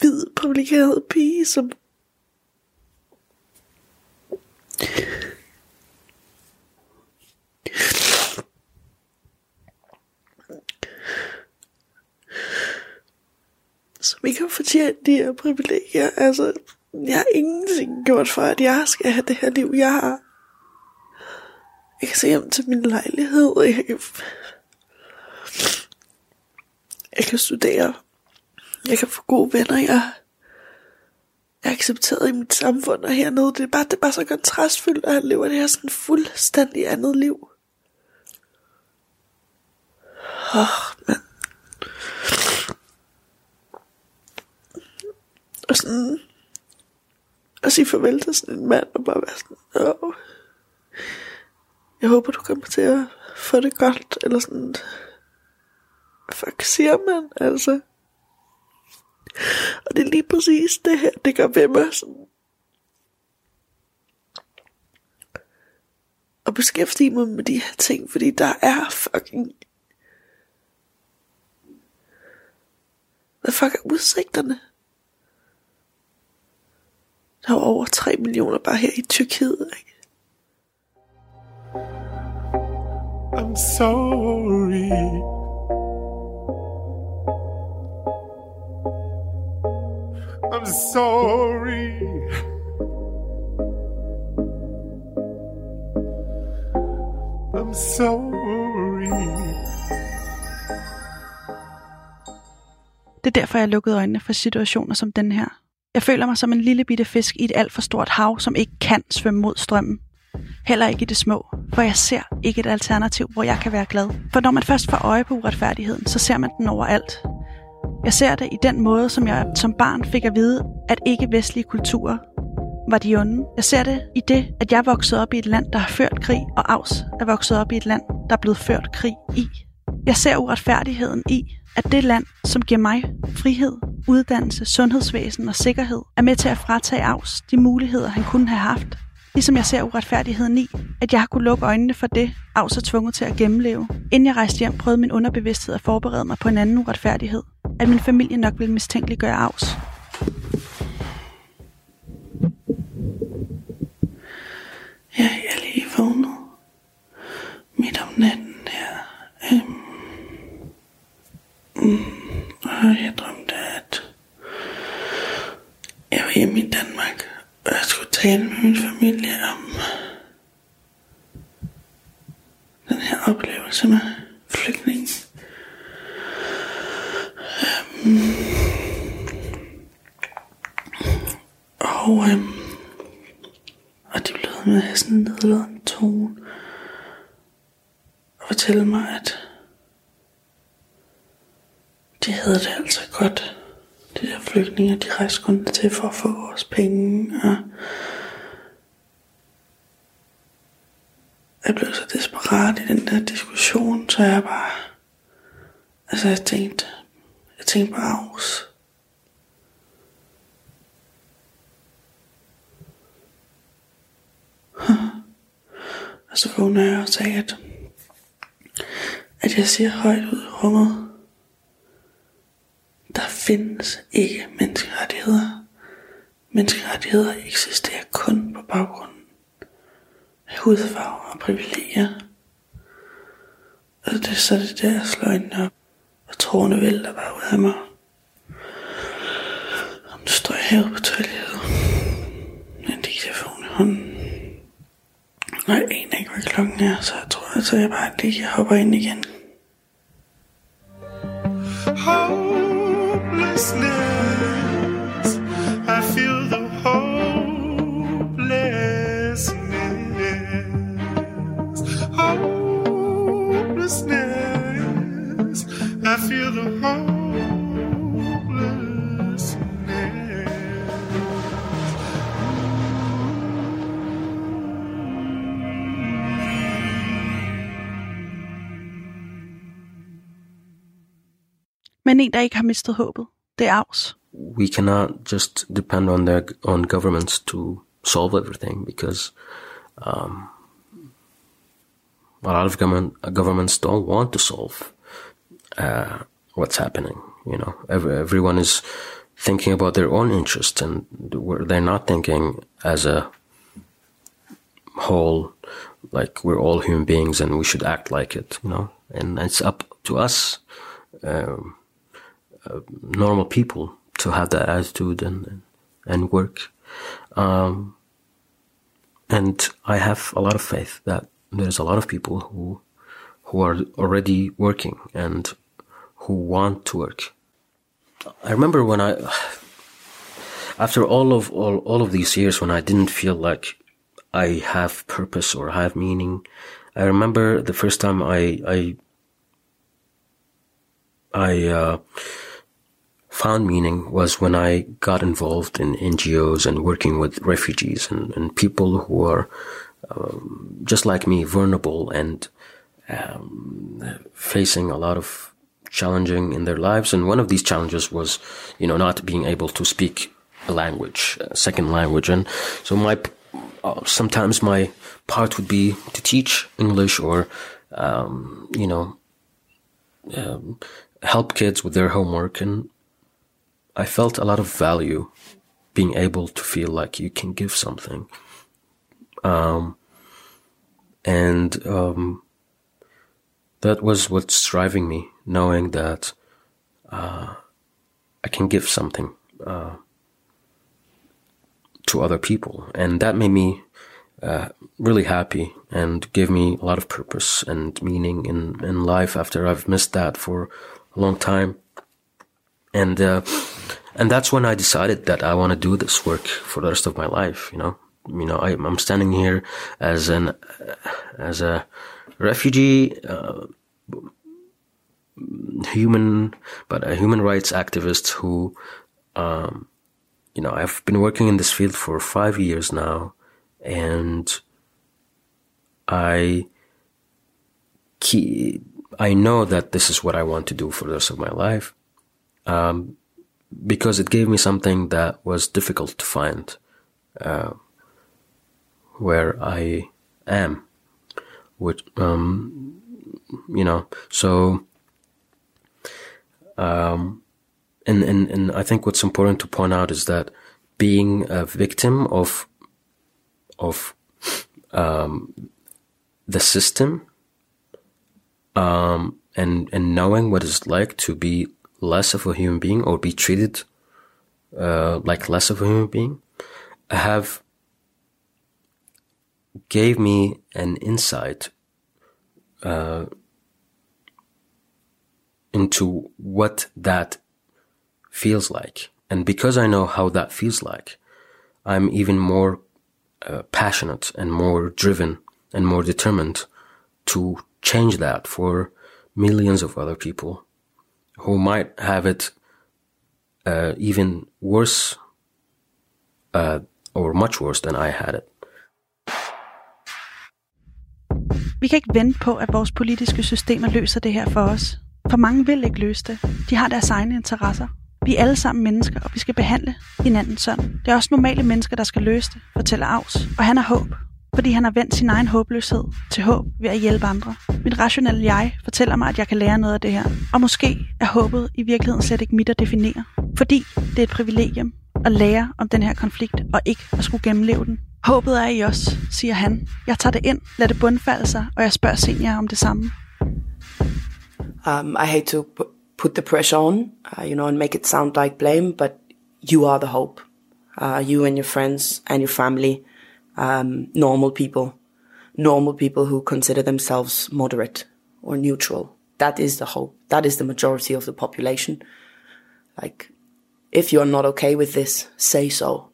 hvid, privilegeret pige, som som ikke har fortjent de her privilegier. Altså, jeg har ingenting gjort for, at jeg skal have det her liv, jeg har. Jeg kan se hjem til min lejlighed, jeg kan, jeg kan studere. Jeg kan få gode venner. Jeg, er accepteret i mit samfund, og hernede, det er bare, det er bare så kontrastfyldt, at han lever det her sådan fuldstændig andet liv. Åh, oh, men Og sådan, Og sige farvel til sådan en mand, og bare være sådan, Åh, jeg håber, du kommer til at få det godt, eller sådan, fuck siger man, altså? Og det er lige præcis det her, det gør ved mig sådan, at beskæftige mig med de her ting, fordi der er fucking... Hvad fuck er udsigterne? Der er over 3 millioner bare her i Tyrkiet, ikke? I'm sorry. I'm sorry. I'm sorry. Det er derfor, jeg lukkede øjnene for situationer som den her. Jeg føler mig som en lille bitte fisk i et alt for stort hav, som ikke kan svømme mod strømmen. Heller ikke i det små, for jeg ser ikke et alternativ, hvor jeg kan være glad. For når man først får øje på uretfærdigheden, så ser man den overalt. Jeg ser det i den måde, som jeg som barn fik at vide, at ikke-vestlige kulturer var de onde. Jeg ser det i det, at jeg voksede op i et land, der har ført krig, og Aus er vokset op i et land, der er blevet ført krig i. Jeg ser uretfærdigheden i, at det land, som giver mig frihed, uddannelse, sundhedsvæsen og sikkerhed, er med til at fratage Aus de muligheder, han kunne have haft. Ligesom jeg ser uretfærdigheden i, at jeg har kunne lukke øjnene for det, af så tvunget til at gennemleve. Inden jeg rejste hjem, prøvede min underbevidsthed at forberede mig på en anden uretfærdighed. At min familie nok ville mistænkeliggøre Avs. Ja, jeg er lige vågnet midt om natten her. Øhm, mm, og jeg drømte, at jeg var hjemme i Danmark, og jeg skulle tale med min familie om den her oplevelse med flygtning. Øhm, og øhm, og de blev ved med at have sådan en nedladende tone. Og fortælle mig, at de havde det altså godt. De der flygtninge, de rejste kun til for at få vores penge. Og jeg blev så desperat i den der diskussion, så jeg bare... Altså jeg tænkte, jeg tænkte bare afs. Og så vågner jeg og sagde, at, at jeg siger højt ud i rummet, der findes ikke menneskerettigheder. Menneskerettigheder eksisterer kun på baggrund af hudfarve og privilegier. Og det er så det der, jeg slår ind op, og tårne vælter bare ud af mig. Og nu står jeg herude på toilettet med en diktafon i hånden. Og jeg aner ikke, hvad klokken er, så jeg tror, at jeg bare lige hopper ind igen. hopelessness. Men en, der ikke har mistet håbet, det er Avs. we cannot just depend on their on governments to solve everything because um, a lot of government governments don't want to solve uh, what's happening. You know, Every, everyone is thinking about their own interest, and they're not thinking as a whole. Like we're all human beings, and we should act like it. You know, and it's up to us. Um, normal people to have that attitude and and work. Um, and I have a lot of faith that there's a lot of people who who are already working and who want to work. I remember when I after all of all, all of these years when I didn't feel like I have purpose or I have meaning, I remember the first time I I I uh, found meaning was when I got involved in NGOs and working with refugees and, and people who are um, just like me, vulnerable and um, facing a lot of challenging in their lives. And one of these challenges was, you know, not being able to speak a language, a second language. And so my, uh, sometimes my part would be to teach English or, um, you know, um, help kids with their homework. And I felt a lot of value being able to feel like you can give something. Um, and um, that was what's driving me, knowing that uh, I can give something uh, to other people, and that made me uh, really happy and gave me a lot of purpose and meaning in in life. After I've missed that for a long time, and uh, and that's when I decided that I want to do this work for the rest of my life. You know, you know, I, I'm standing here as an as a refugee, uh, human, but a human rights activist who, um, you know, I've been working in this field for five years now, and I key, I know that this is what I want to do for the rest of my life. Um, because it gave me something that was difficult to find, uh, where I am. Which, um, you know, so, um, and, and, and I think what's important to point out is that being a victim of, of, um, the system, um, and, and knowing what it's like to be less of a human being or be treated, uh, like less of a human being, have gave me an insight uh, into what that feels like. And because I know how that feels like, I'm even more uh, passionate and more driven and more determined to change that for millions of other people who might have it uh, even worse uh, or much worse than I had it. Vi kan ikke vente på, at vores politiske systemer løser det her for os. For mange vil ikke løse det. De har deres egne interesser. Vi er alle sammen mennesker, og vi skal behandle hinanden sådan. Det er også normale mennesker, der skal løse det, fortæller Aus. Og han har håb, fordi han har vendt sin egen håbløshed til håb ved at hjælpe andre. Mit rationelle jeg fortæller mig, at jeg kan lære noget af det her. Og måske er håbet i virkeligheden slet ikke mit at definere. Fordi det er et privilegium at lære om den her konflikt, og ikke at skulle gennemleve den. Håbet er i os, siger han. Jeg tager det ind, lad det bundfalde sig, og jeg spørger senior om det samme. Um, I hate to put the pressure on, uh, you know, and make it sound like blame, but you are the hope. Uh, you and your friends and your family, um, normal people, normal people who consider themselves moderate or neutral. That is the hope. That is the majority of the population. Like, if you're not okay with this, say so.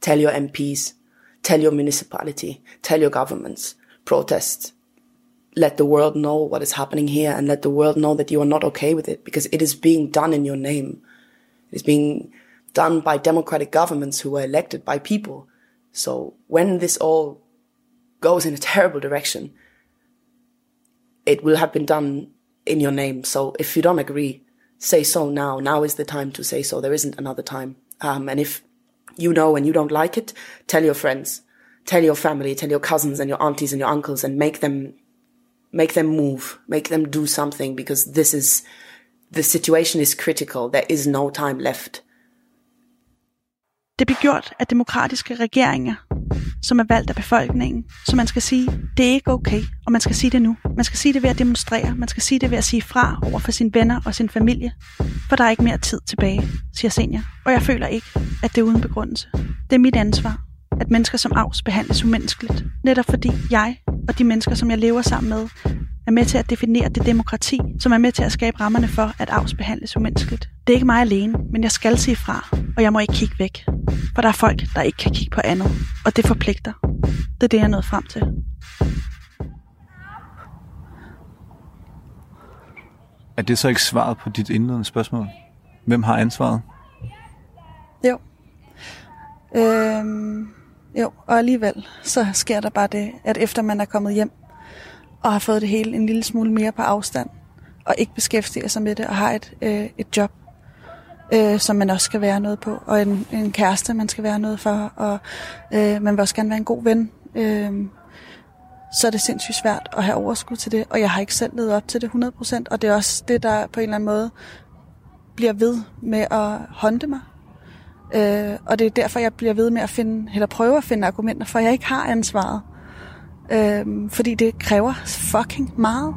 Tell your MPs, tell your municipality, tell your governments, protest. Let the world know what is happening here and let the world know that you are not okay with it because it is being done in your name. It is being done by democratic governments who were elected by people. So when this all goes in a terrible direction, it will have been done in your name. So if you don't agree, say so now. Now is the time to say so. There isn't another time. Um, and if you know and you don't like it, tell your friends, tell your family, tell your cousins and your aunties and your uncles and make them, make them move, make them do something because this is, the situation is critical. There is no time left. Det bliver gjort af demokratiske regeringer, som er valgt af befolkningen. Så man skal sige, det er ikke okay, og man skal sige det nu. Man skal sige det ved at demonstrere, man skal sige det ved at sige fra over for sine venner og sin familie. For der er ikke mere tid tilbage, siger senior. Og jeg føler ikke, at det er uden begrundelse. Det er mit ansvar, at mennesker som Avs behandles umenneskeligt. Netop fordi jeg og de mennesker, som jeg lever sammen med, er med til at definere det demokrati, som er med til at skabe rammerne for, at Avs behandles umenneskeligt. Det er ikke mig alene, men jeg skal sige fra, og jeg må ikke kigge væk. For der er folk, der ikke kan kigge på andet, og det forpligter. Det er det, jeg er nået frem til. Er det så ikke svaret på dit indledende spørgsmål? Hvem har ansvaret? Jo. Øhm, jo, og alligevel så sker der bare det, at efter man er kommet hjem og har fået det hele en lille smule mere på afstand, og ikke beskæftiger sig med det, og har et, øh, et job, øh, som man også skal være noget på, og en, en kæreste, man skal være noget for, og øh, man vil også gerne være en god ven. Øh, så er det sindssygt svært at have overskud til det, og jeg har ikke selv levet op til det 100%, og det er også det, der på en eller anden måde bliver ved med at håndte mig. Øh, og det er derfor, jeg bliver ved med at finde, eller prøve at finde argumenter, for jeg ikke har ansvaret. Øh, Øhm, fordi det kræver fucking meget.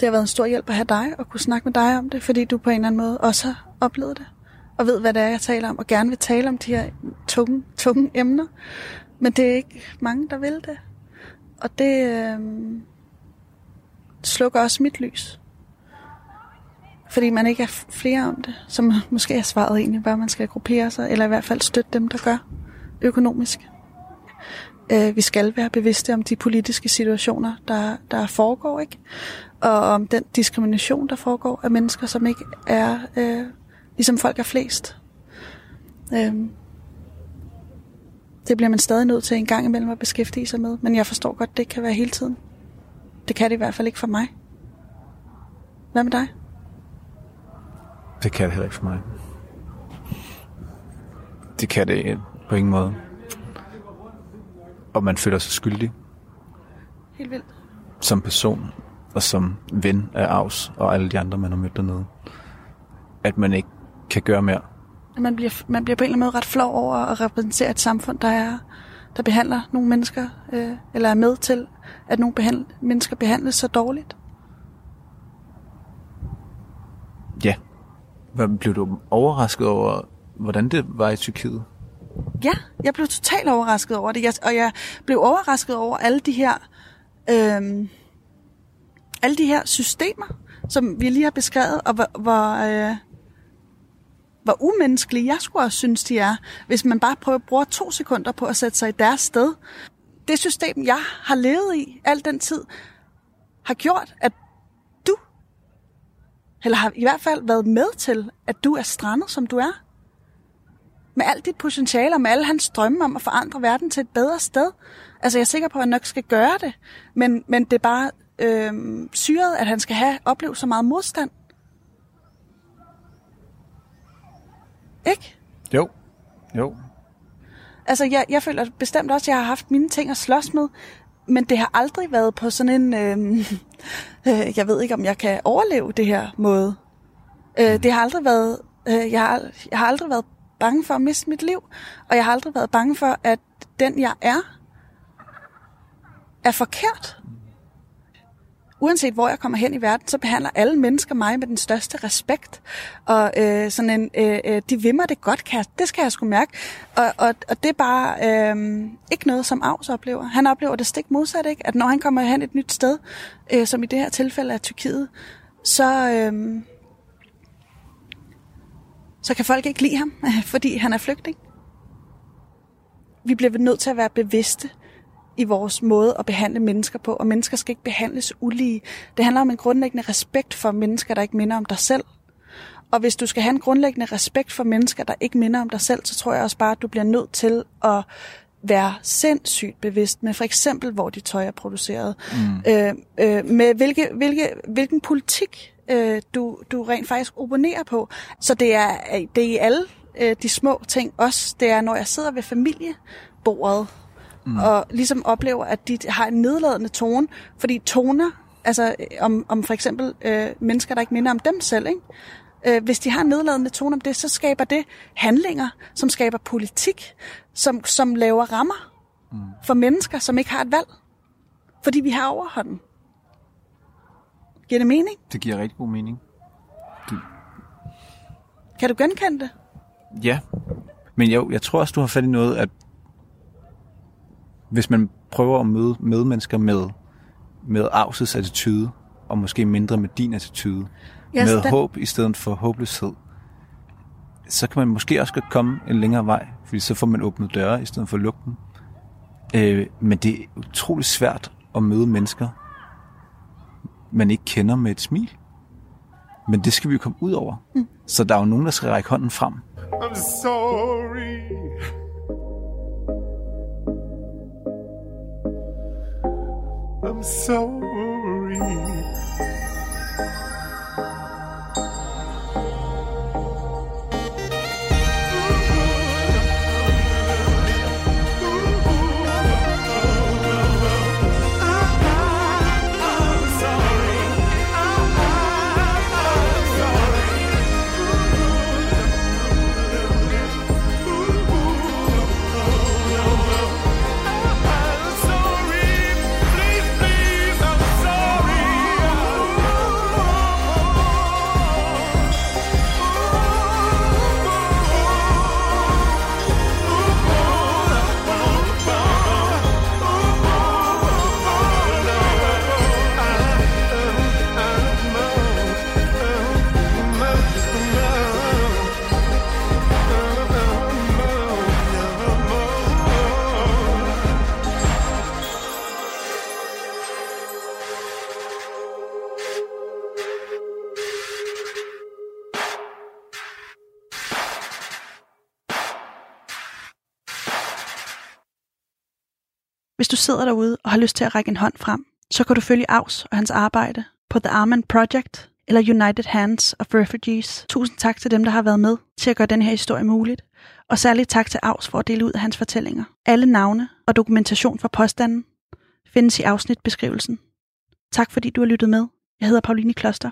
Det har været en stor hjælp at have dig og kunne snakke med dig om det, fordi du på en eller anden måde også har oplevet det. Og ved, hvad det er, jeg taler om, og gerne vil tale om de her tunge, tunge emner. Men det er ikke mange, der vil det. Og det øh, slukker også mit lys. Fordi man ikke er flere om det, som måske er svaret egentlig, hvor man skal gruppere sig, eller i hvert fald støtte dem, der gør økonomisk. Øh, vi skal være bevidste om de politiske situationer, der, der foregår, ikke? Og om den diskrimination, der foregår af mennesker, som ikke er øh, ligesom folk er flest. Øh, det bliver man stadig nødt til en gang imellem at beskæftige sig med, men jeg forstår godt, det kan være hele tiden. Det kan det i hvert fald ikke for mig. Hvad med dig? Det kan det heller ikke for mig. Det kan det på ingen måde og man føler sig skyldig Helt vildt. som person og som ven af Avs og alle de andre, man har mødt dernede. At man ikke kan gøre mere. Man bliver, man bliver på en eller anden måde ret flov over at repræsentere et samfund, der er der behandler nogle mennesker, øh, eller er med til, at nogle behandl- mennesker behandles så dårligt. Ja. Hvad, blev du overrasket over, hvordan det var i Tyrkiet? Ja, jeg blev totalt overrasket over det, jeg, og jeg blev overrasket over alle de her, øh, alle de her systemer, som vi lige har beskrevet, og hvor, hvor, øh, hvor umenneskelige jeg skulle også synes, de er, hvis man bare prøver at bruge to sekunder på at sætte sig i deres sted. Det system, jeg har levet i al den tid, har gjort, at du, eller har i hvert fald været med til, at du er strandet, som du er. Med alt dit potentiale og med alle hans drømme om at forandre verden til et bedre sted. Altså, jeg er sikker på, at han nok skal gøre det, men, men det er bare øh, syret, at han skal have oplevet så meget modstand. Ikke? Jo. Jo. Altså, jeg, jeg føler bestemt også, at jeg har haft mine ting at slås med, men det har aldrig været på sådan en, øh, øh, jeg ved ikke, om jeg kan overleve det her måde. Øh, det har aldrig været, øh, jeg, har, jeg har aldrig været bange for at miste mit liv, og jeg har aldrig været bange for, at den jeg er, er forkert. Uanset hvor jeg kommer hen i verden, så behandler alle mennesker mig med den største respekt. Og øh, sådan en, øh, øh, de vil mig det godt, kan jeg, det skal jeg sgu mærke. Og, og, og det er bare øh, ikke noget, som Avs oplever. Han oplever det stik modsat, ikke? At når han kommer hen et nyt sted, øh, som i det her tilfælde er Tyrkiet, så... Øh, så kan folk ikke lide ham, fordi han er flygtning. Vi bliver nødt til at være bevidste i vores måde at behandle mennesker på, og mennesker skal ikke behandles ulige. Det handler om en grundlæggende respekt for mennesker, der ikke minder om dig selv. Og hvis du skal have en grundlæggende respekt for mennesker, der ikke minder om dig selv, så tror jeg også bare, at du bliver nødt til at være sindssygt bevidst med for eksempel, hvor dit tøj er produceret. Mm. Øh, øh, med hvilke, hvilke, hvilken politik øh, du, du rent faktisk abonnerer på. Så det er, det er i alle øh, de små ting også. Det er, når jeg sidder ved familiebordet, mm. og ligesom oplever, at de har en nedladende tone, fordi toner, altså om, om for eksempel øh, mennesker, der ikke minder om dem selv, ikke? Øh, hvis de har en nedladende tone om det, så skaber det handlinger, som skaber politik, som, som laver rammer mm. for mennesker, som ikke har et valg, fordi vi har overhånden. Giver det mening? Det giver rigtig god mening. Kan du genkende det? Ja, men jo, jeg tror også, du har fat i noget, at hvis man prøver at møde medmennesker med, med Avses attitude, og måske mindre med din attitude, Yes, med den- håb i stedet for håbløshed, så kan man måske også godt komme en længere vej, fordi så får man åbnet døre i stedet for at lukke dem. Øh, men det er utroligt svært at møde mennesker, man ikke kender med et smil. Men det skal vi jo komme ud over. Mm. Så der er jo nogen, der skal række hånden frem. I'm sorry. I'm sorry. Sidder derude og har lyst til at række en hånd frem, så kan du følge Aus og hans arbejde på The Armand Project eller United Hands of Refugees. Tusind tak til dem, der har været med til at gøre den her historie muligt, og særligt tak til Aus for at dele ud af hans fortællinger. Alle navne og dokumentation for påstanden findes i afsnitbeskrivelsen. Tak fordi du har lyttet med. Jeg hedder Pauline Kloster.